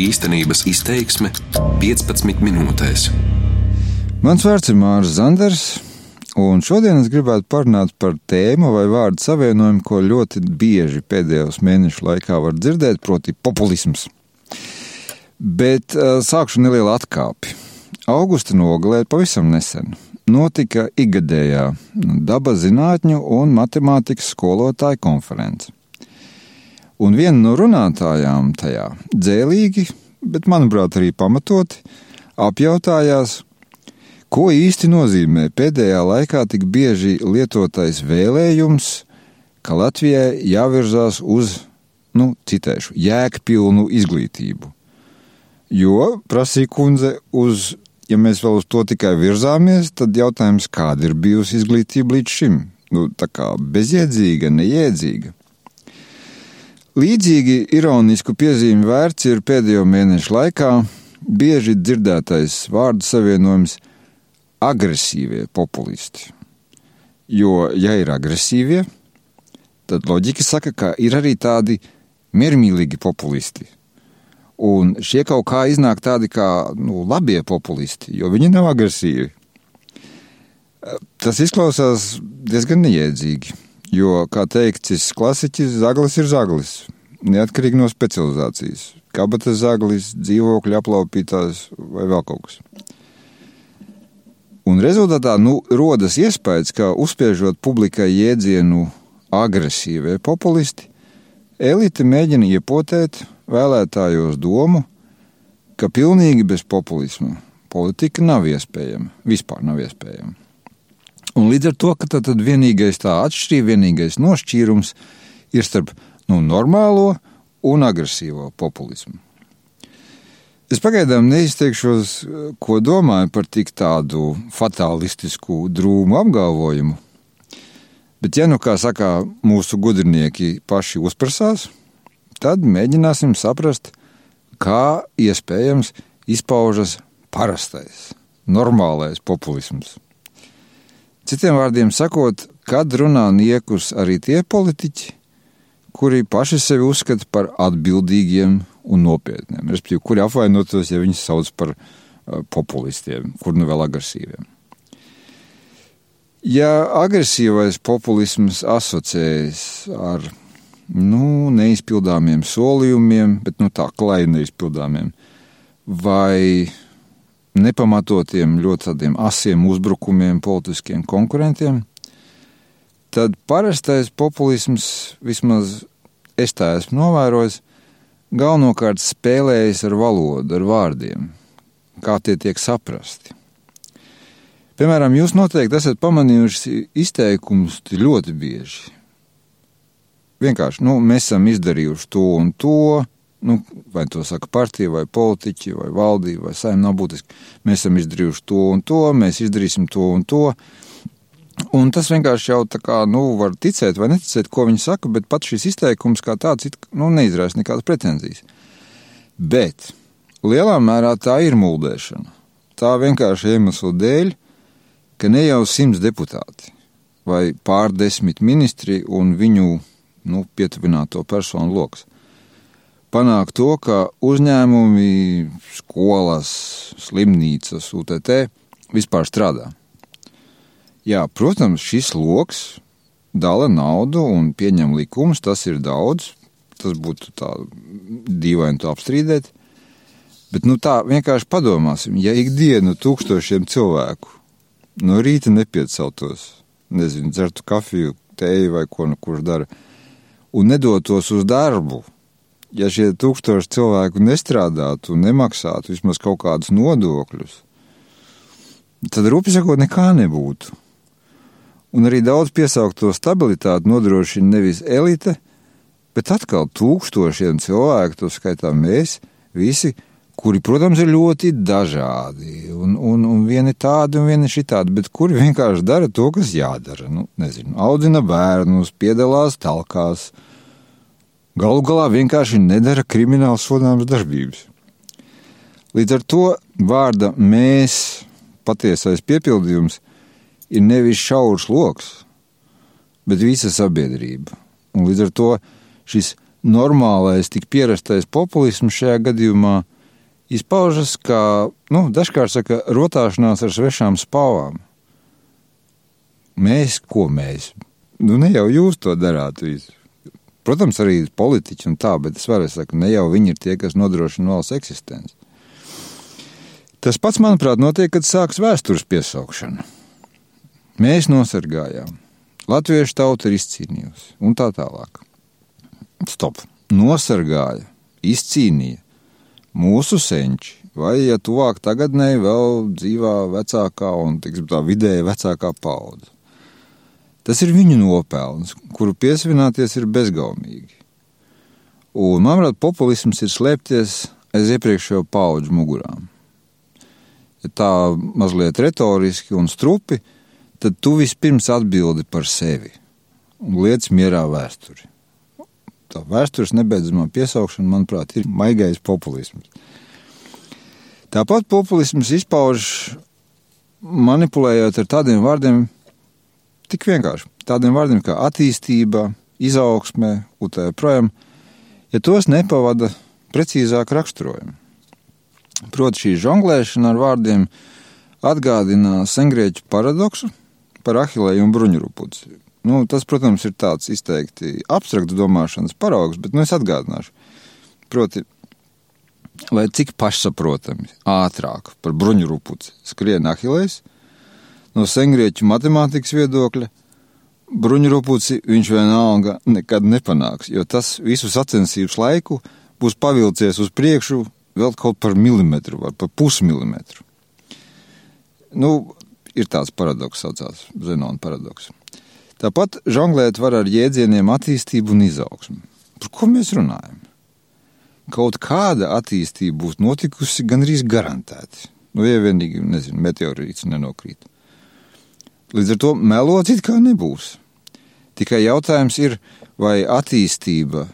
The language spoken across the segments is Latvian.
Īstenības izteiksme 15 minūtēs. Mans vārds ir Mārcis Zanders, un šodien es gribētu parunāt par tēmu vai vārdu savienojumu, ko ļoti bieži pēdējos mēnešu laikā var dzirdēt, proti, populisms. Bet uh, sākšu nelielu atkāpi. Augusta nogalē pavisam nesen notika ikgadējā dabas zinātņu un matemātikas skolotāju konference. Un viena no runātājām tajā dzēlīgi, bet manuprāt arī pamatoti, apjautājās, ko īsti nozīmē pēdējā laikā tik bieži lietotais vēlējums, ka Latvijai jāvirzās uz, nu, citēšu, jēgpilnu izglītību. Jo, prasīja kundze, uz, ja mēs vēl uz to tikai virzāmies, tad jautājums, kāda ir bijusi izglītība līdz šim? Nu, tā kā bezjēdzīga, neiedzīga. Līdzīgi ironisku piezīmi vērts ir pēdējo mēnešu laikā bieži dzirdētais vārdu savienojums agresīvie populisti. Jo, ja ir agresīvie, tad loģika saka, ka ir arī tādi miermīlīgi populisti. Un šie kaut kā iznāk tādi kā nu, labie populisti, jo viņi nav agresīvi. Tas izklausās diezgan neiedzīgi. Jo, kā teikts, klasiķis zaglis ir zaglis, neatkarīgi no specializācijas. Kabatas zaglis, dzīvokļa aplaupītājs vai vēl kaut kas. Un rezultātā nu, rodas iespējas, ka uzspiežot publikai jēdzienu agresīvie populisti, elite mēģina iepotēt vēlētājos domu, ka pilnīgi bez populisma politika nav iespējama, vispār nav iespējama. Un līdz ar to, ka tad, tad vienīgais tā atšķirība, vienīgais nošķīrums ir starp nu, normālo un agresīvo populismu. Es pagaidām neizteikšos, ko domāju par tik tādu fatālistisku drūmu apgalvojumu, bet, ja nu kā saka mūsu gudrinieki paši uzprasās, tad mēģināsim saprast, kā iespējams izpaužas parastais, normālais populisms. Citiem vārdiem sakot, kad runā niekus arī tie politiķi, kuri paši sevi uzskata par atbildīgiem un nopietniem, respektīvi, kuri apvainotos, ja viņus sauc par uh, populistiem, kur nu vēl agresīviem. Ja agresīvais populisms asociējas ar nu, neizpildāmiem solījumiem, bet nu, tā klāja neizpildāmiem, vai nepamatotiem, ļoti tādiem asiem uzbrukumiem politiskiem konkurentiem, tad parastais populisms, vismaz es tā esmu novērojis, galvenokārt spēlējas ar valodu, ar vārdiem, kā tie tiek saprasti. Piemēram, jūs noteikti esat pamanījuši izteikumus ļoti bieži. Vienkārši, nu, mēs esam izdarījuši to un to, nu, vai to saka partija, vai politiķi, vai valdība, vai saimnieks, nav būtiski. Mēs esam izdarījuši to un to, mēs izdarīsim to un to. Un tas vienkārši jau tā kā, nu, var ticēt vai neticēt, ko viņi saka, bet pat šis izteikums kā tāds, nu, neizraisa nekādas pretenzijas. Bet lielā mērā tā ir mūldēšana. Tā vienkārši iemesla dēļ, ka ne jau simts deputāti vai pārdesmit ministri un viņu, nu, pietuvināto personu lokus panākt to, ka uzņēmumi, skolas, slimnīcas, UTT vispār strādā. Jā, protams, šis lokus dala naudu un pieņem likumus, tas ir daudz. Tas būtu tā dīvaini to apstrīdēt. Bet nu tā vienkārši padomāsim, ja ikdienu tūkstošiem cilvēku no rīta nepieceltos, nezinu, dzertu kafiju, teju vai ko nu kurš dara, un nedotos uz darbu, ja šie tūkstoši cilvēku nestrādātu un nemaksātu vismaz kaut kādus nodokļus, tad rupi sakot, nekā nebūtu. Un arī daudz piesaukto stabilitāti nodrošina nevis elite, bet atkal tūkstošiem cilvēku, to skaitā mēs visi, kuri, protams, ir ļoti dažādi, un, un, un vieni tādi, un vieni šitādi, bet kuri vienkārši dara to, kas jādara. Nu, nezinu, audzina bērnus, piedalās talkās, uh, galu galā vienkārši nedara krimināli sodāmas darbības. Līdz ar to vārda mēs patiesais piepildījums ir nevis šaurs lokus, bet visa sabiedrība. Un līdz ar to šis normālais, tik pierastais populisms šajā gadījumā izpaužas kā, nu, dažkārt saka, rotāšanās ar svešām spāvām. Mēs, ko mēs? Nu, ne jau jūs to darāt visu. Protams, arī politiķi un tā, bet es varu teikt, ne jau viņi ir tie, kas nodrošina valsts eksistenci. Tas pats, manuprāt, notiek, kad sākas vēstures piesaukšana. Mēs nosargājām, latviešu tauta ir izcīnījusi un tā tālāk. Stop! Nosargāja, izcīnīja mūsu senči, vai, ja tuvāk tagadnē, vēl dzīvā vecākā un tiksim, tā vidēja vecākā paudze. Tas ir viņu nopelns, kuru piesavināties ir bezgaumīgi. Un, manuprāt, populisms ir slēpties aiz iepriekšējo pauģu mugurām. Ja tā mazliet retoriski un strupi, tad tu vispirms atbildi par sevi un liec mierā vēsturi. Tā vēstures nebeidzamā piesaukšana, manuprāt, ir maigais populisms. Tāpat populisms izpauž manipulējot ar tādiem vārdiem, Tik vienkārši. Tādiem vārdiem kā attīstība, izaugsme, tā joprojām, ja tos nepavada precīzāk raksturojumi. Proti, šī žonglēšana ar vārdiem atgādina sengrieķu paradoksu par ahilēju un bruņurupuci. Nu, tas, protams, ir tāds izteikti abstrakts domāšanas paraugs, bet nu, es atgādināšu. Proti, lai cik pašsaprotami, ātrāk par bruņurupuci skrien ahilējs, no sengrieķu matemātikas viedokļa, bruņurupuci viņš vienalga nekad nepanāks, jo tas visu sacensības laiku būs pavilcies uz priekšu vēl kaut par milimetru vai par pusmilimetru. Nu, ir tāds paradoks, saucās Zenona paradoks. Tāpat žonglēt var ar jēdzieniem attīstību un izaugsmu. Par ko mēs runājam? Kaut kāda attīstība būs notikusi gandrīz garantēti. Nu, ja vienīgi, nezinu, meteorīts nenokrīt. Līdz ar to melot it kā nebūs. Tikai jautājums ir, vai attīstība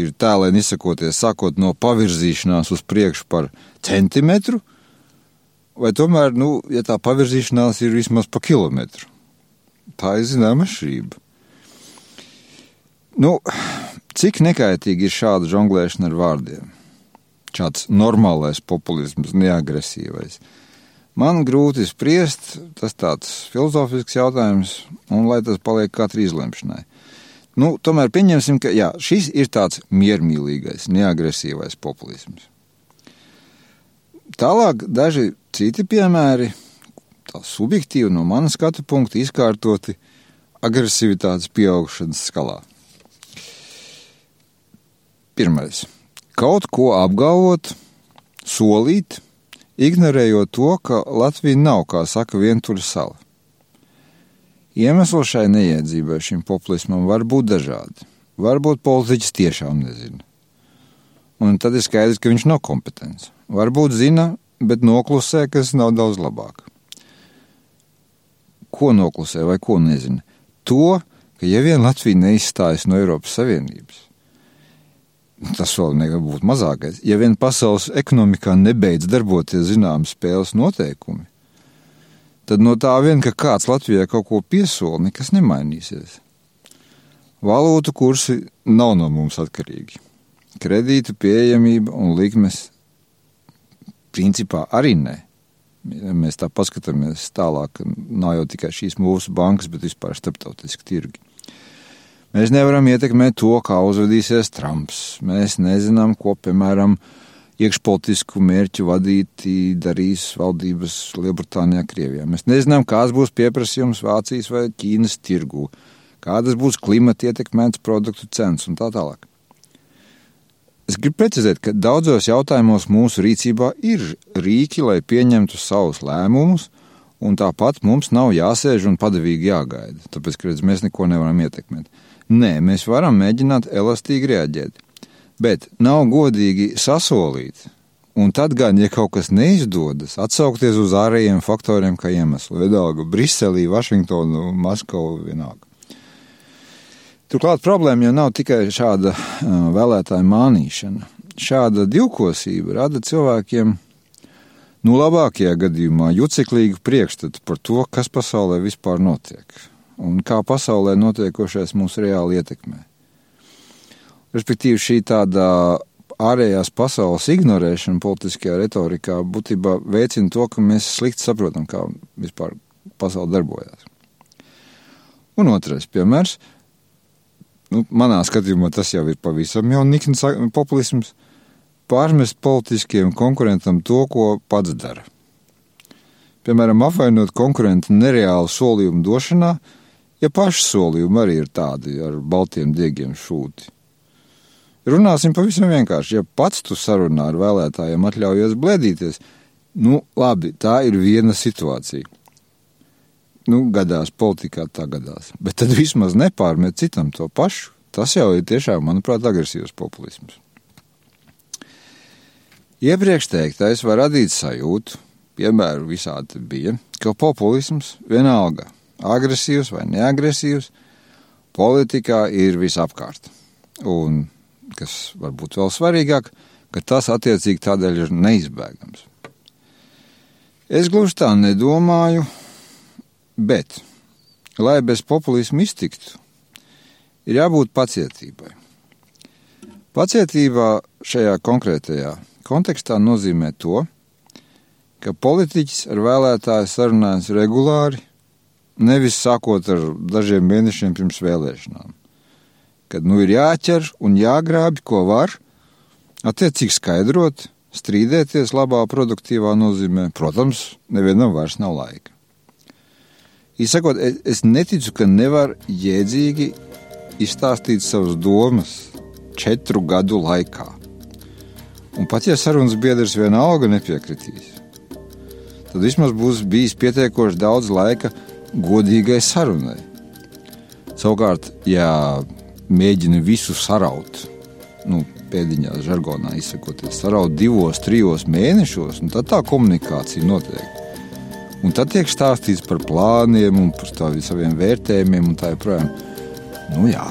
ir tālēni izsakoties, sākot no pavirzīšanās uz priekšu par centimetru, vai tomēr, nu, ja tā pavirzīšanās ir vismaz pa kilometru. Tā ir zināma atšķirība. Nu, cik nekaitīgi ir šāda žonglēšana ar vārdiem? Šāds normālais populisms, neagresīvais. Man grūti spriest, tas tāds filozofisks jautājums, un lai tas paliek katra izlemšanai. Nu, tomēr pieņemsim, ka jā, šis ir tāds miermīlīgais, neagresīvais populisms. Tālāk daži citi piemēri, tā subjektīvi no manas skatu punkta izkārtoti agresivitātes pieaugšanas skalā. Pirmais - kaut ko apgalvot, solīt, ignorējot to, ka Latvija nav, kā saka, vientuļa sala. Iemesli šai neiedzībai, šim populismam var būt dažādi. Varbūt politiķis tiešām nezina. Un tad ir skaidrs, ka viņš nav kompetents. Varbūt zina, bet noklusē, kas nav daudz labāk. Ko noklusē vai ko nezina? To, ka ja vien Latvija neizstājas no Eiropas Savienības, tas vēl nebūtu mazākais. Ja vien pasaules ekonomikā nebeidz darboties zināmas spēles noteikumi, tad no tā vien, ka kāds Latvijai kaut ko piesola, nekas nemainīsies. Valūtu kursi nav no mums atkarīgi. Kredītu pieejamība un likmes principā arī ne. Ja mēs tā paskatāmies tālāk, nav jau tikai šīs mūsu bankas, bet vispār starptautiski tirgi. Mēs nevaram ietekmēt to, kā uzvedīsies Trumps. Mēs nezinām, ko, piemēram, iekšpolitisku mērķu vadīti darīs valdības Lielbritānijā, Krievijā. Mēs nezinām, kāds būs pieprasījums Vācijas vai Ķīnas tirgū, kādas būs klimata ietekmētas produktu cenas un tā tālāk. Es gribu precizēt, ka daudzos jautājumos mūsu rīcībā ir rīki, lai pieņemtu savus lēmumus, un tāpat mums nav jāsēž un padavīgi jāgaida, tāpēc, ka redz, mēs neko nevaram ietekmēt. Nē, mēs varam mēģināt elastīgi reaģēt, bet nav godīgi sasolīt. Un tad, gan, ja kaut kas neizdodas, atsaukties uz ārējiem faktoriem kā iemeslu, vienalga Briselī, Vašingtonu, Maskavu, vienalga. Turklāt problēma jau nav tikai šāda uh, vēlētāja mānīšana. Šāda divkosība rada cilvēkiem, nu, labākajā gadījumā, juceklīgu priekšstatu par to, kas pasaulē vispār notiek un kā pasaulē notiekošais mūs reāli ietekmē. Respektīvi, šī tāda ārējās pasaules ignorēšana politiskajā retorikā būtībā veicina to, ka mēs slikti saprotam, kā vispār pasaule darbojas. Un otrais piemērs, nu, manā skatījumā tas jau ir pavisam jau nikns populisms, pārmest politiskiem konkurentam to, ko pats dara. Piemēram, apvainot konkurentu nereālu solījumu došanā, ja paši solījumi arī ir tādi ar baltiem diegiem šūti. Runāsim pavisam vienkārši. Ja pats tu sarunā ar vēlētājiem atļaujies blēdīties, nu labi, tā ir viena situācija. Nu, gadās politikā tā gadās. Bet tad vismaz nepārmet citam to pašu. Tas jau ir tiešām, manuprāt, agresīvs populisms. Iepriekš teiktais var radīt sajūtu, piemēru visādi bija, ka populisms vienalga agresīvs vai neagresīvs, politikā ir visapkārt. Un kas varbūt vēl svarīgāk, ka tas attiecīgi tādēļ ir neizbēgams. Es gluži tā nedomāju, bet, lai bez populismu iztiktu, ir jābūt pacietībai. Pacietībā šajā konkrētajā kontekstā nozīmē to, ka politiķis ar vēlētāju sarunājas regulāri, nevis sākot ar dažiem mēnešiem pirms vēlēšanām kad nu ir jāķer un jāgrābi, ko var, attiecīgi skaidrot, strīdēties labā, produktīvā nozīmē. Protams, nevienam vairs nav laika. Izsakot, es, es neticu, ka nevar jēdzīgi izstāstīt savas domas četru gadu laikā. Un pat ja sarunas biedrs vienalga nepiekritīs, tad vismaz būs bijis pietiekoši daudz laika godīgai sarunai. Savukārt, ja mēģina visu saraut. Nu, pēdiņā, žargonā izsakoties, saraut divos, trijos mēnešos, un tad tā komunikācija notiek. Un tad tiek stāstīts par plāniem un par saviem vērtējumiem, un tā joprojām. Nu, jā,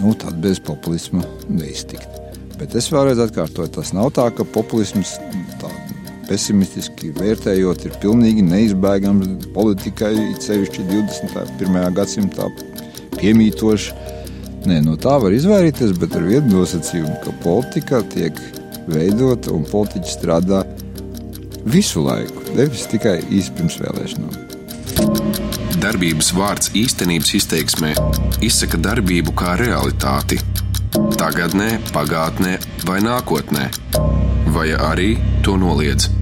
nu, tad bez populisma neiztikt. Bet es vēlreiz atkārtoju, tas nav tā, ka populisms pesimistiski vērtējot, ir pilnīgi neizbēgams politikai, sevišķi 21. gadsimtā piemītošs Nē, no tā var izvairīties, bet ar vienu nosacījumu, ka politika tiek veidota un politiķi strādā visu laiku, nevis tikai īsi pirms vēlēšanām. Darbības vārds īstenības izteiksmē izsaka darbību kā realitāti. Tagatnē, pagātnē vai nākotnē, vai arī to noliedz.